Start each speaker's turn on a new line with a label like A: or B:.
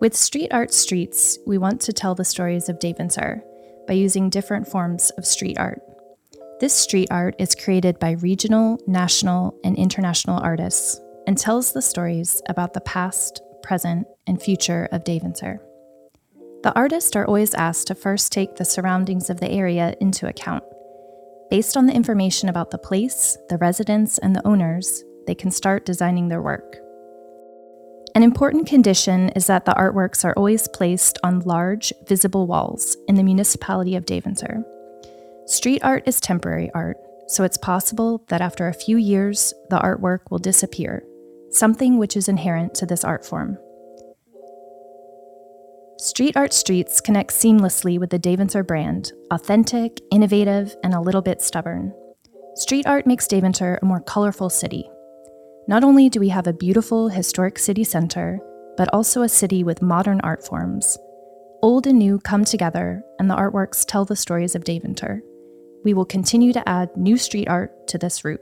A: With Street Art Streets, we want to tell the stories of Daventry by using different forms of street art. This street art is created by regional, national, and international artists and tells the stories about the past, present, and future of Daventry. The artists are always asked to first take the surroundings of the area into account. Based on the information about the place, the residents, and the owners, they can start designing their work. An important condition is that the artworks are always placed on large, visible walls in the municipality of Daventry. Street art is temporary art, so it's possible that after a few years, the artwork will disappear, something which is inherent to this art form. Street Art Streets connect seamlessly with the Daventry brand, authentic, innovative, and a little bit stubborn. Street art makes Daventry a more colorful city. Not only do we have a beautiful historic city center, but also a city with modern art forms. Old and new come together, and the artworks tell the stories of Daventry. We will continue to add new street art to this route.